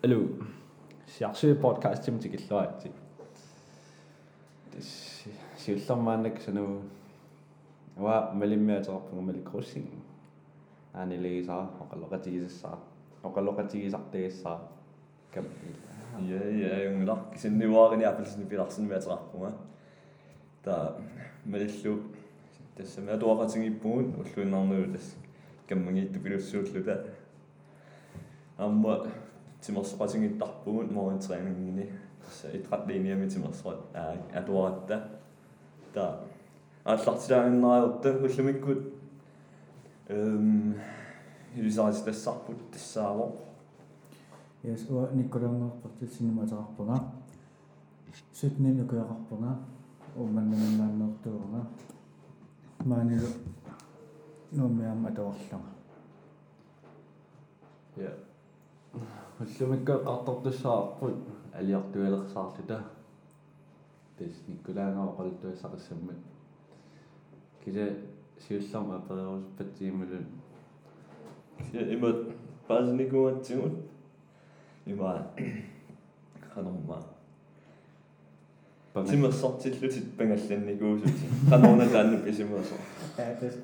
Алу сиарсуи подкастим тикиллуаати тис сиуллармаанак сану ава малиммиатерпунга маликруссин аанилигисаа оқалоқатигисассаа оқалоқатигисартигиссаа кам Ja, ja, юнгла кисинниваарини апилсни пиларсинмиатерарпунга та малиллу тассама атуақатингиппугут уллуиннарнуу тас каммагиитту пилуссууллута амма тимерсоқатингиттарпугут моритраанингини тасса итратлиниами тимерсоқат аа атуаратта та ааллартилаагиннариорта уллумиккут эм юсаарис тассарпут тассаавоо Yes, уа никкулангорпартит синематеқарпунга. Сутнин укуяқарпунга. уманнаманнааннэртуунга. маанилу нуумиам атуарлунга. я уллумикка қартортуссаарпут алиартуалерсаарлута тис никкулаангаа оқалтуассақиссаммат киса сиулларма апериоруспатсиимулун имат паасникуатсигут има канорма тимерсортиллутит пангалланникуусут канорна таанну писимуасо Äätäs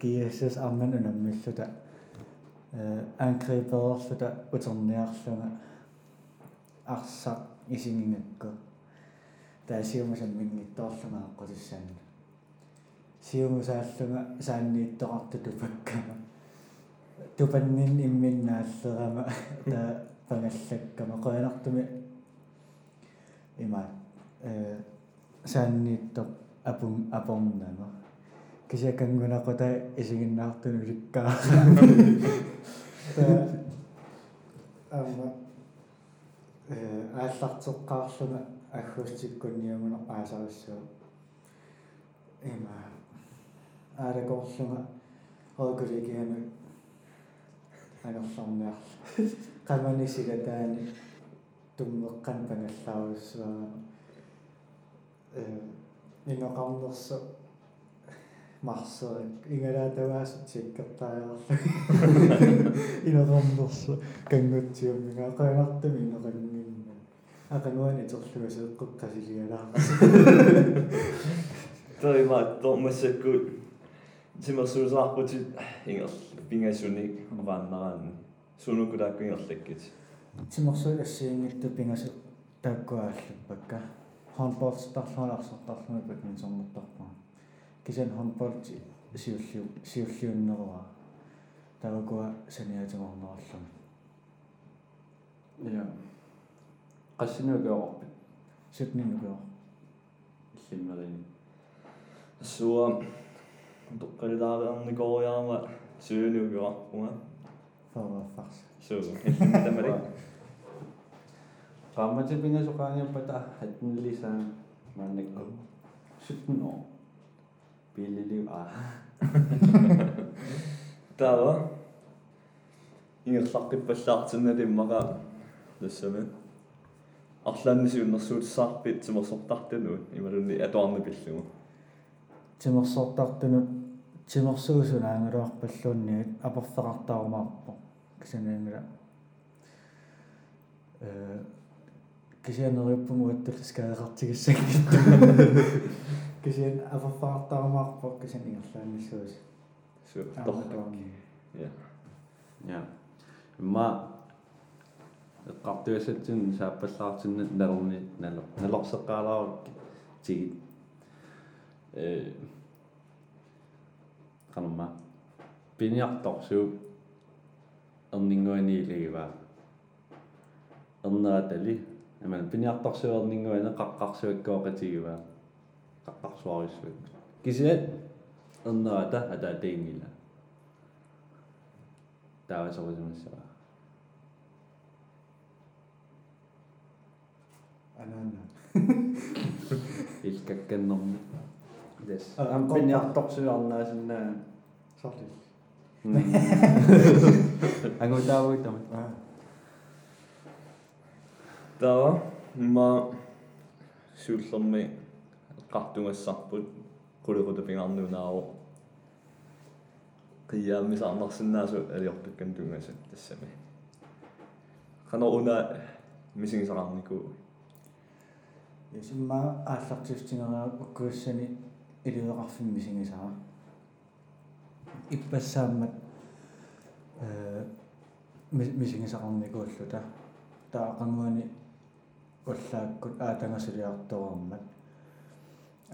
kiises ammen unammissuta. Angribersuta uterniarlunga arsa isingingakku. Tää siumusen mingittorlunga aqqutissaanna. Siumusaallunga saanniittoqartu tupakkama. Tupannin imminnaallерама таа пангаллаккама qoyanartumi има э saanniittoq apun apornama кисиакангунақута исигиннаартуну ликкаа та амма э ааллартеққарлуна аггустиккунниамуна аасаруссуу има аалагорлунга оокулигиами анерларниарла qamanisigataani tummeqqan pangallarussуаа э инеқарнерсо марсерик ингалаатаваас сиккертаариарлу инеқарнерсо кангутсиуммига қаанартами инеқангинна ақануани терлугасеэққуққасилигалаа тоима томасаккут тимерсуусаарпутит ингер пингасуник авааннараани сунукулааккуингерлаккит тимерсуи ассиингитту пингасу тааккуааллуппакка handball тарлуаларсертарлуна бадминтоннэртарпа кисан handball сиуллиу сиуллиуннеруа тавакуа саниатигорнераллуна я qassinuugaorpit сутнинукуа иллиммерини суа. Тоққалилаариарникориарма сюунугуарпунга фарафарс. Суу тамали qaammatipingasоqaaniappata hatnillisaan maannakku sutno пилилиу а тава ингерлаққиппаллаартиннали иммаqa тассами арлааннисууннэрсуутсаарпит тимерсортартанут ималунни атуарни пиллугу тимерсортартунут тимерсуусунаангалуарпаллуунниит аперфеқартаарумаарпо кисанаангала э кисианериуппугу аттул скаеқартигиссаггитта кисиан аперфеқартаарумаарпо кисан ингерлааннссуус суу ааматуарни я я имма эққартуассатсин сааппаллаартиннат налерни налер налерсеққалаарукки тигит э канама пиниарторсуу эрнингуаниилагива эрнератали аман пиниарторсуу эрнингуана қаққарсуаккооқатигива қаққарсуариссуак кисиат эрнерата атаатиингила таавасорисимассава анаана илкакканнэрми дас А, ам ко- пиниарторсуарнаасиннаа сорли ангутаавуиттамат аа тава ма сууллерми эққартунгассарпут qulirutapingarnuunaaru qiyaammisarnersinnaasу алиортуккан тунгаса тассами qano una misingsaqarniku ясимма ааллартиустингераа уккуссани илуеқарфимми сигисара иппассааммат э мисигисақарникууллута таақангуани уллааккут аатангасулиарторуармат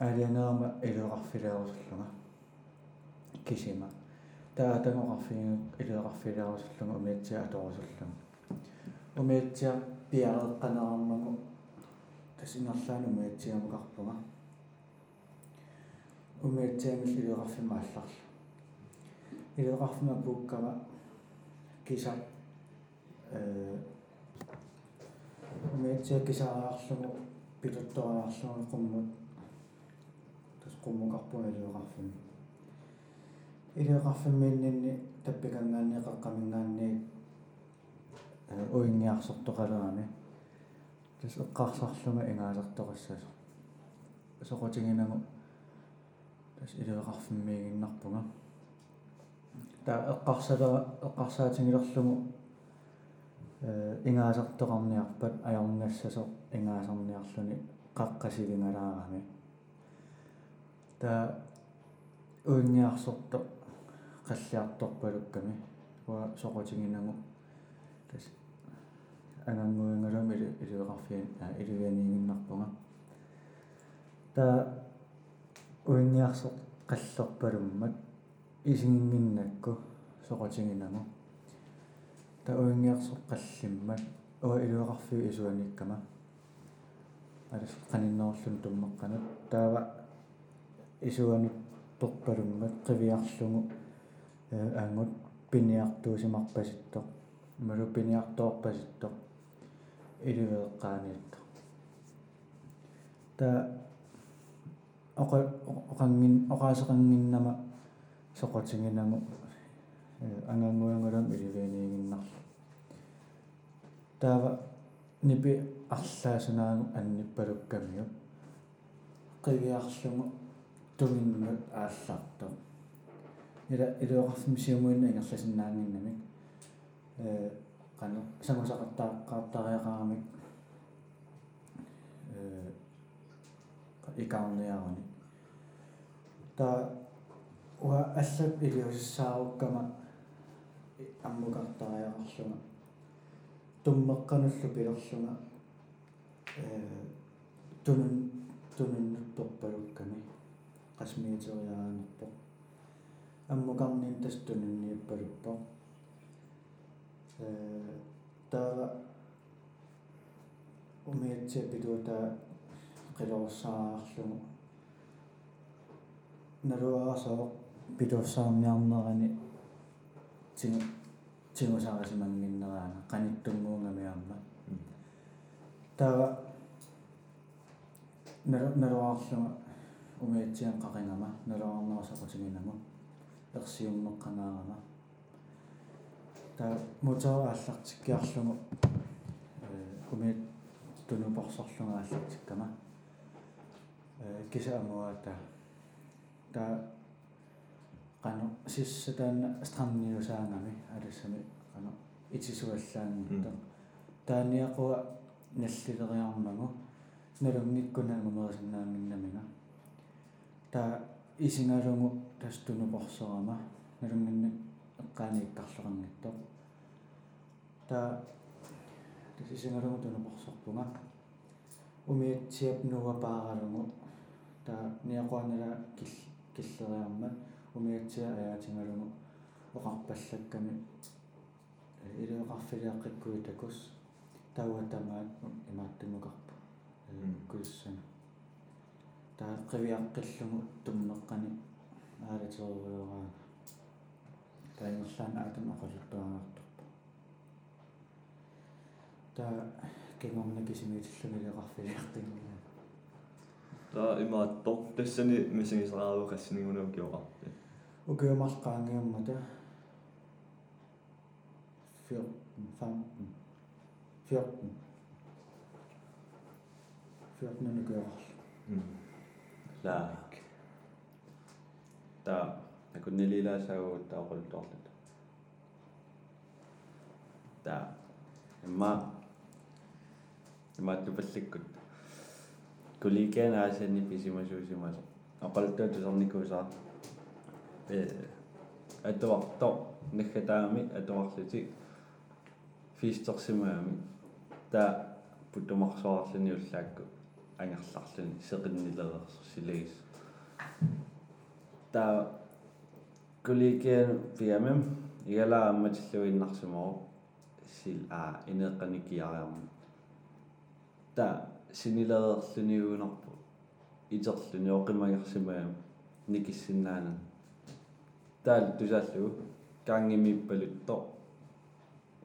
аалианерама илуеқарфилеерусуллунга кисима таатангоқарфигинут илуеқарфилеерусуллунга умиатсиа аторусуллунга умиатсиа пиареққанераммагу тасинерлаани умиатсиамукарпунга умиатсиамил илуеқарфима алларла. Илуеқарфима пуккама. Киса э умиатсиа кисаариарлугу пилутториарлугу қуммут тас қуммукарпуга илуеқарфима илуеқарфиммииннинни таппикангаанни қаққамингаанни э уингиарсортоқалерами тас эққарсарлума ингаалертоқассас соқотингинагу тас илуеқарфиммиигиннарпунга таа эққарсалера эққарсаатингилерлугу э ингаасартоқарниарпат аярнгассасо ингаасарниарлуни қаққасивингалаарами таа уингиарсорто қаллиарторпалукками уа соқотингинагу тас анангуингалами илуеқарфиан аа илуяниигиннарпунга таа уингиарсо қаллерпалуммат исингингиннакку соқотингинагу таа уингиарсо қаллиммат уа илуеқарфиу исуаниккама. Алас қанинноорлун туммеққанут таава исуаник торпалуммат қивиарлугу э аангут пиниартуусимарпаситто малу пиниарторпаситто илуеэққааниатто та оқа оқангин оқаасеқангиннама соқотингинаму э ангангуангулам иливиниигиннарла таава нипи арлаасунаагу анниппалуккамиу қивиарлугу туминнут ааллартоо ила илуақарфим сиумуинна ингерласиннаангиннамик э qanu самусақартааққартариақарамик э икаарниарани та уа аллат илиусссааруккама аммукартариақарлуга туммеққануллу пилерлуга э тунун тунуннутторпалукками qasmiiteriaanерпо аммукарнин тас тунуннииппалуппо э таава умиатсиа пилута qilorsaarlugu налуарасоо пилуссаарниарнерани тигу тигусаарасимангиннераана qaниттунгуунгамиарма таава налуарлуга умиатсиан qaqingama налуарнерасақутигинаму ерсиуммеққанаарама та мотоо ааллартиккиарлугу э умиат тунупорсорлунга ааллартиккама э кисаамуата та. Qanu сиссатаана странниусаангами алассами qanu итисуаллаангитта тааниақуа наллилериармагу налунгиккунаамумерисиннаангиннамига та исингалугу тастунупорсорама налунгинник эққаанииккарлеқангитто та тас исингалугу тунупорсорпунга умиатсиап нуапааралугу та ниақуанала кил киллериарма умиатсиа аятингалугу оқарпаллакками илуеқарфилиаққиккуи такус тауатамаат имааттумукарпа куссана таа қивиаққиллугу туммеққани аалатеруйораана таингерлаан аатам оқалуттуагаартарпа таа кингорна кисимиитиллугилеқарфилиаққингина таа имааттор тассани мисигисерааву qassinigunuu kiоqarpi укиумарлqaангиуммата фир фам фир фирнэнукиорл лаак та акуннилилаасаагуу таақулторлут та имма имааттупалликкут куликаанаасани писимасуусимасо ақалтуа тусарникуусаа э атуарто наггатаами атуарлути фистерсимаами та путумарсуарлуни уллаакку ангерларлуни сеқиннилерерсилагис та куликаан пиамам игалаамматиллуиннарсимоо сил а инеэққаниккиариарма та синилерерлуниуунарпу итерлуни оқимагерсимаам никиссиннаана таал тусааллугу каангимиппалутто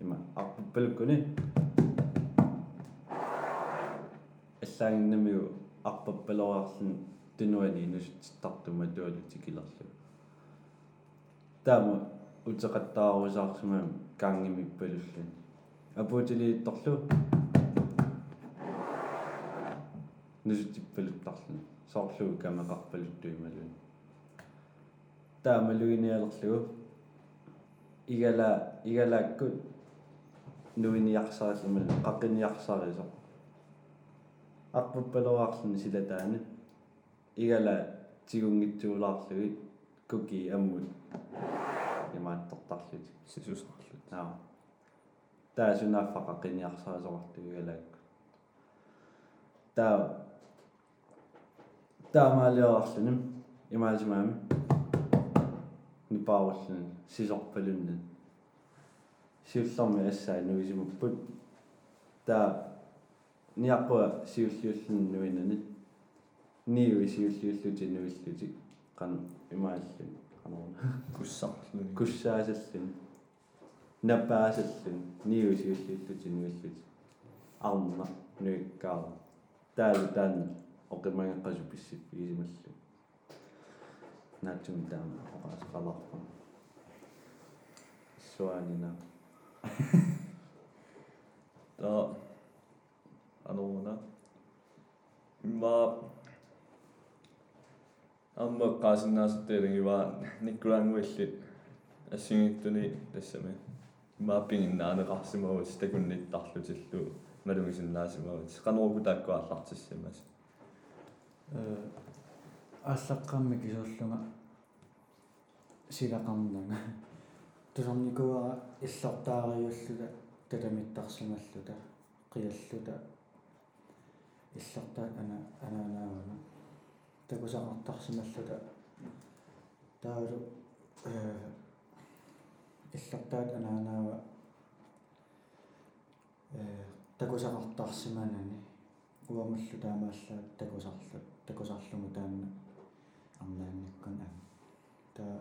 има арпуппалуккуни аллаагиннамиу арпаппалориарлун тунуани нусуттартума туалутикилерлу таама утеқаттаарусаарсимаам каангимиппалуллун апуутилиитторлу нусутиппалуттарлун соорлугу камеқарпалуттуималун таамалугиниалерлугу игала игалааккут нуиниарсааллумал қаққиниарсарисо арпуппалораарлуни силатаани игала тигунгитсуулаарлуги куки аммут имааттортарлути сисусарлут аа. Таасунаффақаққиниарсарисоқартуги игалаакку таа таамаалиорарлуним имаасимаами. Нипааваллун сисорпалуннан сиуллэрми ассаа нуисимуппут таа ниарпуа сиуллиуллун нуинани ниуи сиуллиуллути нуиллути qan имааллун qanорна куссарлуни куссаасаллун напаасаллун ниуи сиуллиуллути нуиллути арма нуиккаа таалу таан оқимагеққасу писсип игисималлу наатсум таама оқаасқаларпа суанина та анорна имма амма qaasиннаасуттаалангива никкулаангуиллит ассигиттуни тассами имааппингиннаанеқарсимавус такунниттарлутиллу малугисиннаасимавус qanoogu тааккуаллартиссимас э аллаққамми кисууллунга силақарнага тусарникуара иллортаариуллута таламиттарсималлута қиаллута иллортаат ана анаанаагана такусақартарсималлута таалу э иллортаат анаанаа э такусақартарсиманани уамуллу таамааллаат такусарлу такусарлугу таанна арнаанниккун аа таа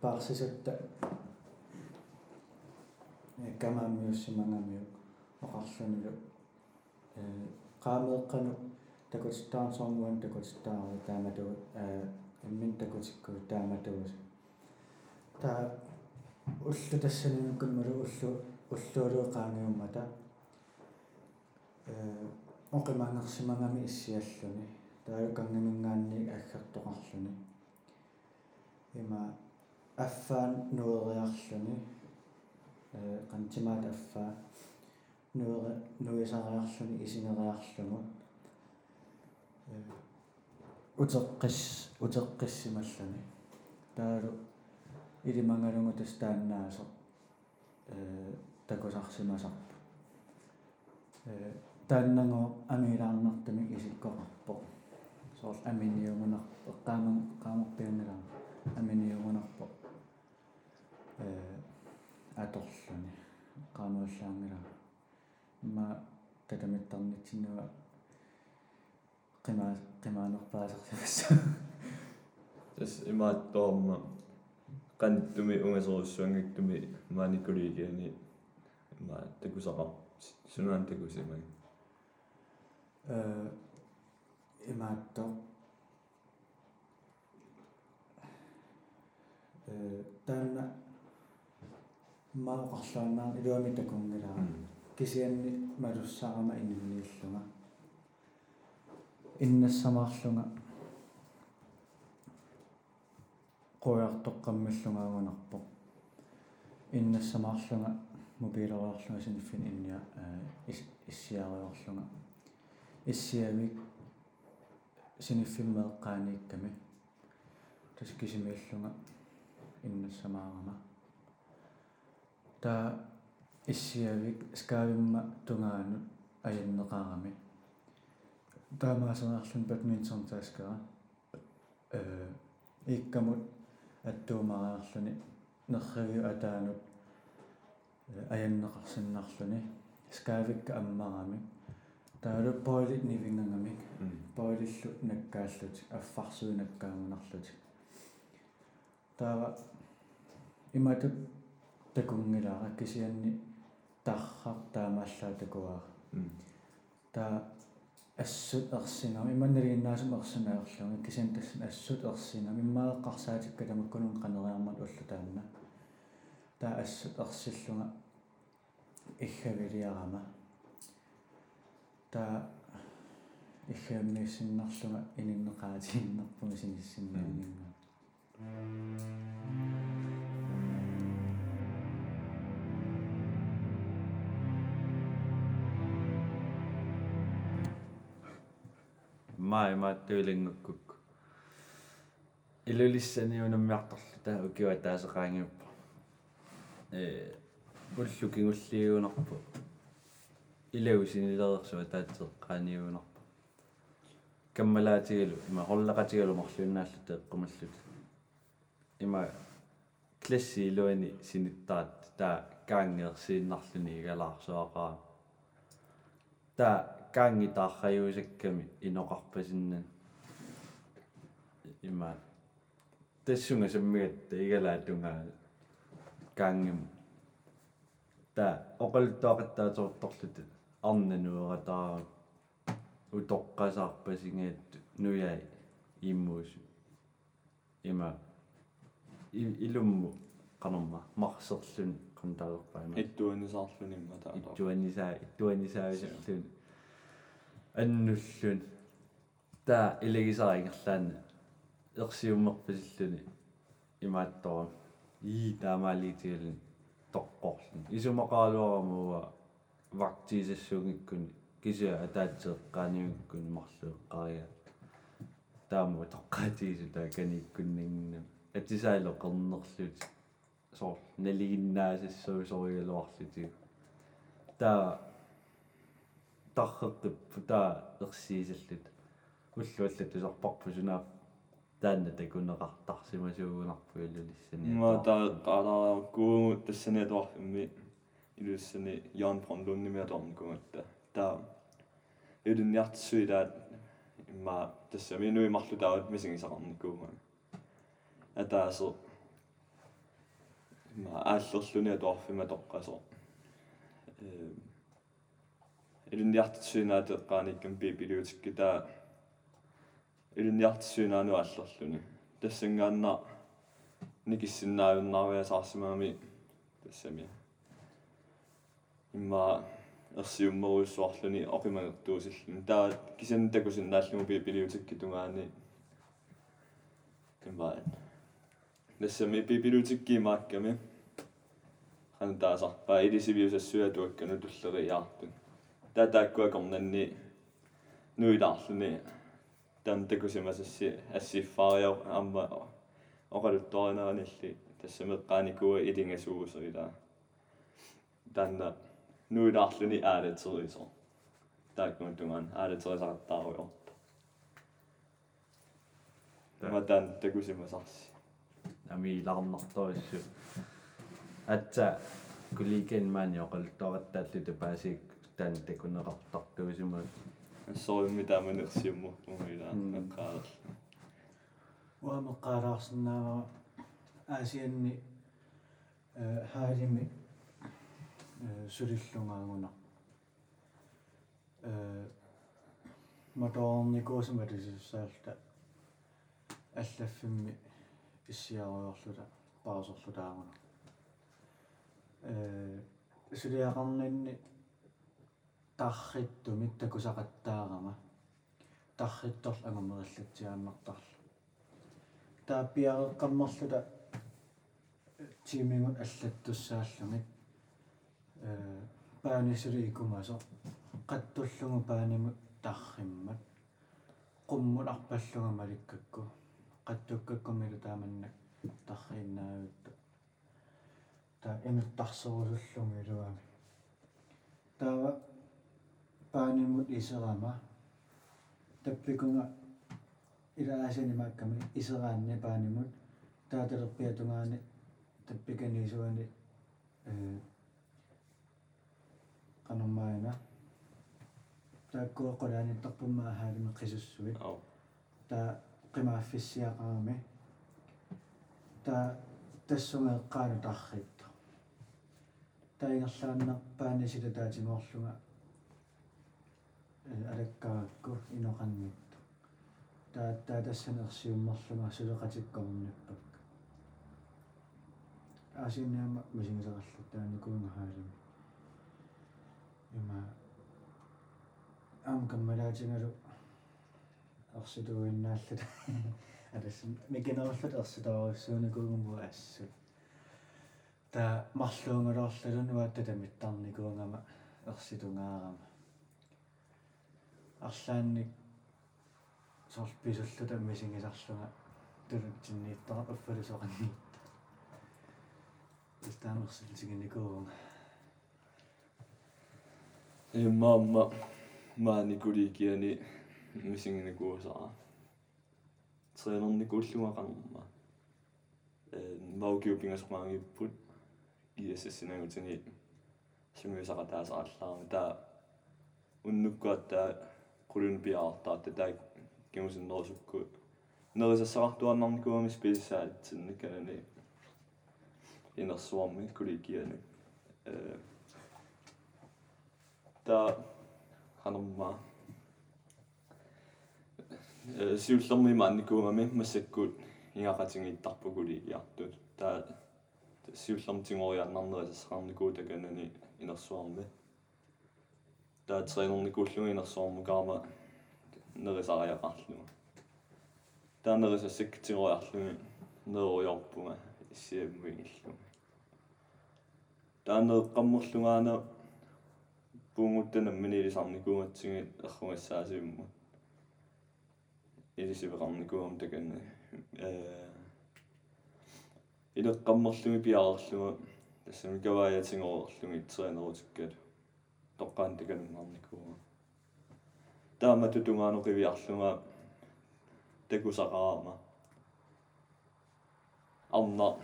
парсисатта э камаамиуссимангамиу оқарлунулу qaamеэккану такутиттаарсоормуан такутиттаару таамату э иммин такутикку тааматуус таа уллу тассанимуккунмалу уллу уллуулуу qaangiummata э оқимаангерсимангами иссиаллуни. Таалу кангамингаанни аггартоқарлуни има аффаан нуериарлуни э qantимаат аффаа нуери нуисариарлуни исинериарлугу э утеққис утеққиссималлуни таалу илимангалугу тастааннаасо э такусарсимасарпу э тааннагоо амилаарнартами исиккоқарпо соорл аминиугунар эққааман qaamorpiunнилаа аминиугунарпо э аторлуни qaamууллаангила ма татамиттарнитсиннуа qima qimaanерпаасерсимасса тас имааттоорма qanttumi ungaserussуангактуми maanikkuligiani има такусақар сунаан такусимаг э имаатто э таана маоқарлаанаа илуами такунгилаа кисианни малуссаарама иннилииллунга иннассамаарлунга. Қуяартоққаммиллунгаагунарпо иннассамаарлунга. Мобилераарлунга синиффин инниа ис иссиариорлунга иссиамик синиффиммеэккааниикками тас кисимииллунга иннассамаарама та иссиавик скаавимма тунгаанут аяннеқарами. Таамаасенаарлун бадминтон тааскара э иккамут аттуумараарлуни нерривиу атаанут аяннеқарсиннарлуни скаавикка аммарами. Таалу поилит нивингангамик поилиллу наккааллут аффарсуинаккаамунарлут таава иматут такунгилаара кисианни тархар таамааллаа такуаа таа ассут ерсинами иманналииннаасум ерсинаерлуга кисиан тассан ассут ерсинами иммаеққарсаатикка тамаккунун қанериармат уллу таанна таа ассут ерсиллунга иггавилиарама таа иггамниссиннарлунга ининнеқаатииннерпуми синиссиннаанинга маа имааттуилингуккук илулиссаниунаммиарторлу таа укиуа таасеқаангиуппа э уллу кигуллиуунарпу илау синилерсуа таатсеққааниуунарпа каммалаатигалу има хорлақатигалу марлуиннааллу теэққумаллут има класси илуани синиттаат таа каангерсииннарлуни игалаарсуақаа таа kaangi taaqqajuusakkami inoqarpasinnan ima tassunga sammigatta igalaattungaa kaangim ta oqaltuaqattaatortorlut arnanuerataara utoqqasaarpasingaattu nuyai immuusu. Ima ilummu qanerma marserlun qantaalerpaima Ittuanisarlunimma taa. итtuanisaa итtuanisaavисарлун аннуллун таа илагисарингерлаана ерсиуммерпасиллуни имааттора ии таамаалиитигалун тоққорлун исумақаалуарамуа вактисассуугиккуни кися атаатсеэққааниугиккуни марлуэққария тааму тоққаатигису таа каниккуннингна атисаало қернерлут соор налигиннаасассуу соригалуарлути таа тарреққиппу таа ерсиисаллут уллуаллат тусарпарпу сунаа таанна такунеқартарсимасуугунарпу илулиссани Ма таа qaalaraa kuumut tassani atuarfimmi ilussani Jan von Lundnimi atornkumatta taa ilunniartissui taat imma tassami nui marlu taawat misingisaqarnikkuuma ataaso imma aallerluni atuarfima toqqaso э илунниартиссуинааteqqaanikkam пипилиутикки таа илунниартиссуинаану ааллерлуни тассангаанна никиссиннаавиннаариасаарсимаами тассами имма ерсиуммеруйссуарлуни оқимагертуусиллун таа кисан такусиннааллуму пипилиутикки тунгаани кэмбаан тассами пипилиутикки маакками хан таасарпаа илисивиусассуатуаккану туллериаартун таатааккуакорнанни нуилаарлуни там такусимасасси ассиффаарио амма оқалутторинараналли тассамеққааникуа илингасуусерила танна нуилаарлуни аалатерисо тааккун тунган аалатерисартааруйорпа таматан такусимасарси ами ларнарториссу атса куликен маани оқалуттораттааллуту паасик таан такунеқартартуусимаа ассоримми тааманерсиумму муила эққаарл уамеққалаарсинаава аасианни э хаалими э сулиллунгаагуна э моторникуусматисиссаалта аллаффимми иссиаруйорлута паусерлутаагуна э сулиақарнинни тарриттумит такусақаттаарама тарритторл агумериллатсиааннартарла тааппиареққаммерлута тимингут аллаттуссааллумит э паанисули икумасо. Qаттуллугу паанимут тарриммат qummun arpallunga malikkakku qattukkakkumilu taamannак таррииннаавиутта та эмертарсоруллуми paani mut iserama ah. tappikunga ilaasinimaak kami iseraanni paanimut taatalerpiatungaani tappikaniisuani qanermaana eh, ah. taakku qolaanittarpummaa oh. haalimi qisussuit taa qimaaffisiaqarami taa tassungeeqqaanutarritto taingerlaannerpaani sitataatingorlunga алаккаракку иноқаннитто таа таа тассанерсиуммарлунга сулеқатиккорниппак аасиннаама мисигисақарлу тааникуунга хаалими има ам каммалаатингалу арситуиннааллут алас микинерлут арситааруссууникуунгумуа ассут та марлуунгалоорлалунуаатта тамиттарникуунгама ерситунгаарама арлаанник сорписуллута мисигисарлунга тулутсиннииттара уффалусоқанниитта истаамерсилсигиникуунга иммаамма maanikuli мисингинакуусара тренерникууллугақарма э маугиупингасмаангиппут иэссинагутини симуисақатаасааллаарми таа уннуккуаттаа Olympia auttaa, että tämä Kimsin nousu, kun noissa saattua on kuomispiisissä, että sinne kenen niin inna suomi kulikieli. Tää hanummaa. Siultormi manni kuumami, massakkuut ingaqatingi tarpukuliigiartut. Tää siultormi tingoriarnarnerissa saarnikuutakanani innersuarmi. Нерисассак тингориарлуги неруйорпунга иссиаммуингиллуга таа неэққаммерлугаана puunguttana minilisaarnikuumatsigit errugassаасиумму илисивеқарникуум таканна э илеққаммерлуги пиарерлуга тассами каваятингоорлуги тренерутиккат тоққаан таканнарникуга таама тутунгаано қивиарлуга такусақаама арна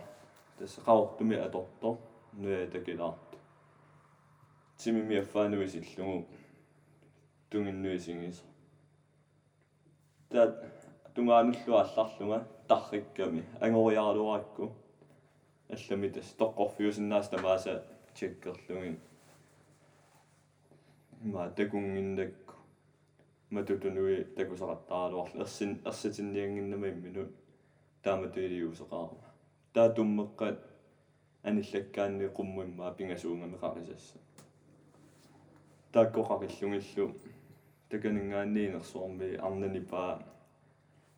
тасса қаортуми аторто нуя такилаар тимимиаффаануисиллугу тунгиннуисингис таат тунгаануллуа алларлунга таррикками ангориаралуаракку аллами тас тоққорфиусиннаас тамааса чеккерлугин ма такунгиннакку матутунуи такусақаттаалуарлу ерсин ерсатинниангиннама имминут таама туилиусеқарма таа туммеққат аниллаккаанни қуммуиммаа пингасуунгами қарисасса тааккоқариллугиллу таканингаанниинерсуарми арнанипаа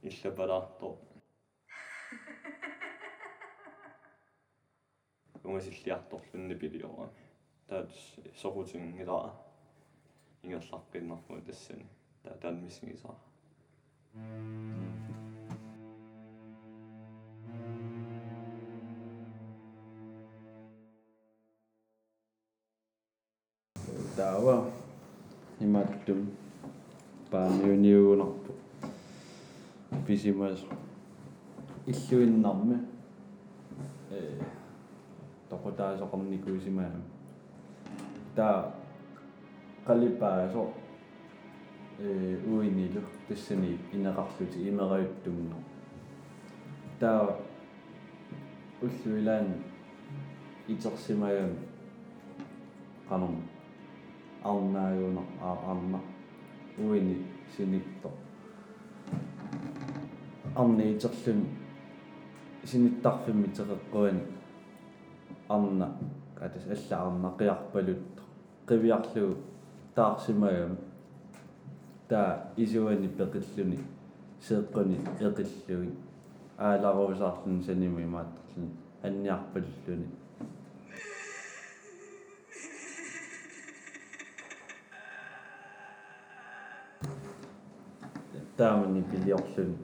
иллапалаарто унгасиллиарторлунни пилиора таат сорутингилаа ингерларпиннарму тассани таа таанмиссигисаа таава иматтум пааниуниугунарпу писимас иллуиннарми э тоқутаасоқарникуисимаам таа қалипаасо э уинилу тассани инеқарлути имераюттумно таа уллуилаан итерсимаям qanum арнааюна аарна уини синитто арниитерлун синиттарфимми теқэққуани арна катас аллаарна қиарпалутто қивиарлугу таарсимагам та исуани пеқиллуни сеэққуни эқиллуи ааларусаарлун саними мааттарлун анниарпаллуни. Таамани пилиорлун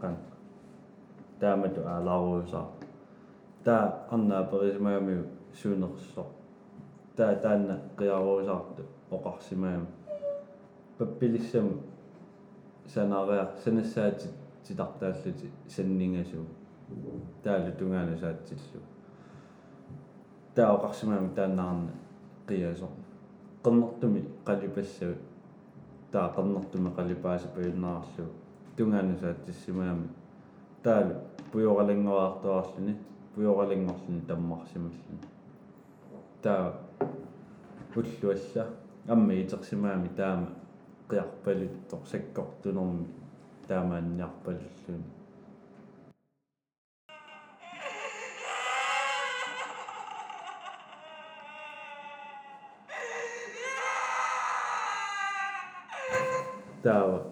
кан. Таамату ааларусаар таа арнаа перисимагами суунерсоо таа таанна қиаруусаарту оқарсимаами паппилиссаму санариа санассаати титартааллути саннингасу. Таалу тунгаана саатсиллу. Таа оқарсимаами тааннаарна қиасо. Qernэрtumi qalipassagut таа qernэрtumi qalipаасапаюннаарлу тунгаана саатсиссимаами таалу пуйоралингоаартуарлүни пуйоралингорлүни таммарсималлүни таа уллуалла амма итерсимаами таама қиарпалут торсаккортунерми таамаанниарпалуллуни таава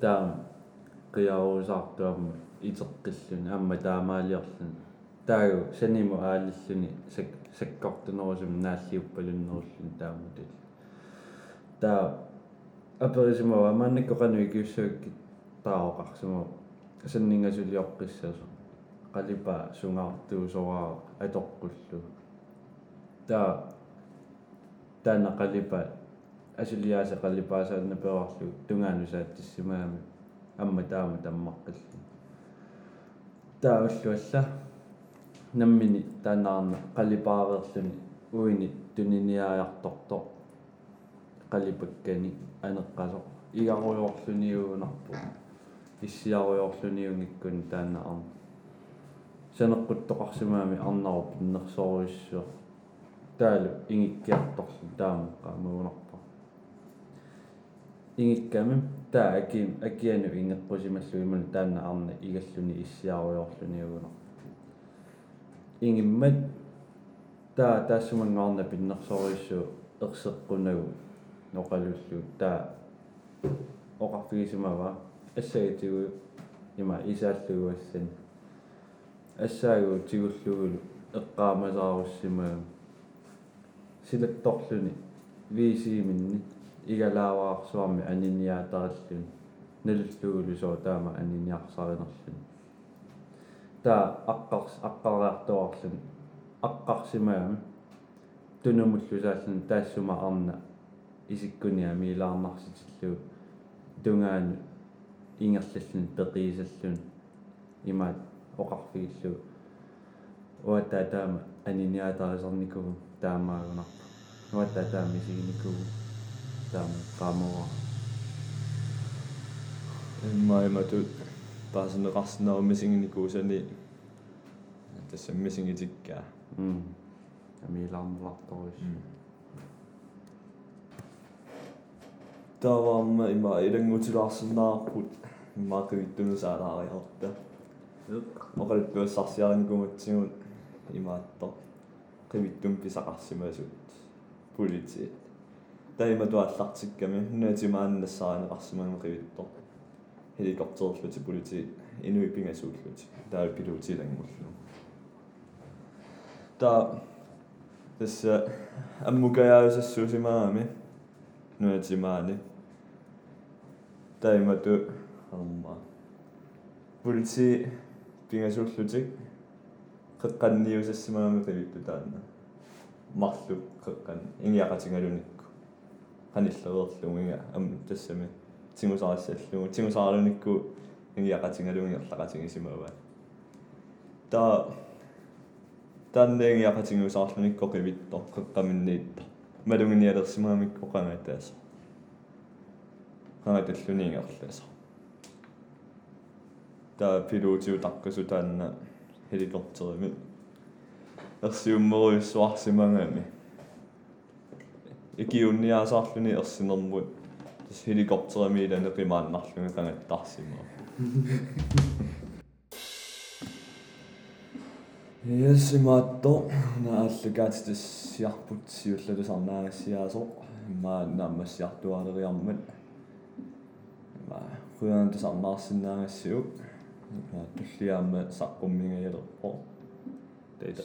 таам қиаруусаартуамма итеққиллуни амма таамаалиорлуни таагу саниму аалиллуни сак саккортунерусум нааллиуппалуннеруллуни таамутил таа аперисимава амааннаккоқану икиуссуакки тааоқарсума саннингасулиоққиссасо қалипа сунгаартуусораа аторқуллу таа таана қалипа асулиааса қалипаасаанна перарлу тунгаану сааттиссимаами амма таама таммаққиллу тааваллуалла наммини таанаарна қалипаареерлуни уини туниниаярторто қалипаккани анеққасо игаруйорлуниуунарпу иссиаруйорлуниунгиккун таана арна санеққуттоқарсимаами арнару пиннерсоруиссуа таалу ингиккиарторлу таама qaamуунарпа ингикками таа акиим акиану ингеққусималлу имана таана арна игаллуни иссиаруйорлуниуунарпу ингиммат таа таассумангаарна пиннерсоруиссу ерсеққунагу ноқалуллу таа оқарфигисимава ассагатигу има исааллугуассан ассаагу тигуллугулу эққаамасааруссимаа силатторлуни висиминни игалааваарсуарми аниниаатараллуни налуллугулу соо таама аниниарсаринерлуни таа аққарс аққариартуарлуни аққарсимаами тунумуллусааллуни таассума арна исиккуниа милаарнарситиллу тунгаани ингерллун пеқисаллун имаат оқарфигиллу уатаа таама аниниатарисарникугу таамаагунарпа уатаа таама исигиникугу таама qaamua иммаимату паасанеқарсинаумисингникуусани тасса мисингитиккаа м амилаарнерларторис тааваама има илангутилаарсинаарпут имаақивиттунусаалаариарта оқалпуассарсиариникуматсигут имаатто қивиттум писақарсимасут полити таима туаллартикками нуатимааннассааринеқарсимагами қивитто helikopterlluti politi inuipingasуулluti taa piluutiilangullu taa tässä ammukajaasussuusimaami nuatimaani taimatu arma politi pingasullutik qeqqanniusassimaami qivittu taanna marlu qeqqan ingiaqatingalunikku qanillereerlugu inga am tassami тигусаассаллугу тигусаарлуникку ингиақатингалунгерлақатингисимава таа танненгиақатингусаарлуникко қивитто қеққаминниитта малунгиниалерсимаамик оқангаатааса қангаталлуниингерлааса таа пилотиу таккасу таанна хеликоптерими ерсиуммеруйуссуарсимангами икиунниаасаарлуни ерсинермут тас helikopterimiilane qimaannarlunga qangattaarsimaa Ясимаатто нааллукаат тассиарпут сиуллалусарнаагассиаасо имаа наамассиартуалериармат има хуяан тасарнаарсинаагассиу има туллиаама саққуммигаялерпо тейта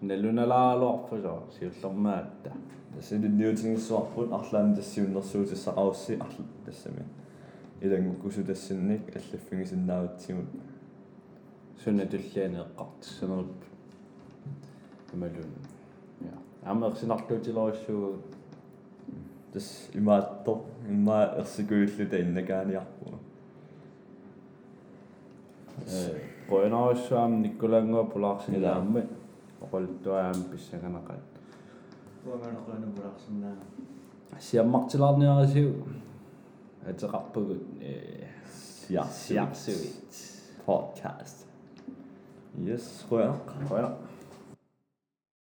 налуналаалуарфусо сиуллермаатта тассилинниутингиссуарпут арлаани тассиуннэрсуутиссақарусси арл тассами илангукусутассинник аллаффигисиннааватсимут сунатуллианеэққартиссанерп ималун я амеерсинарлуутилориссуу тас имаатто иммаа ерсикуиллута иннакааниарпу э qoinarussуам никкулангуа пулаарсинаамми оқолтуаам писсаганақат Уаманеқуна пулаарсинаа. сиаммартилаарниарисиу атеқарпугут э сиарсуит сиарсуит podcast yes қоя qoina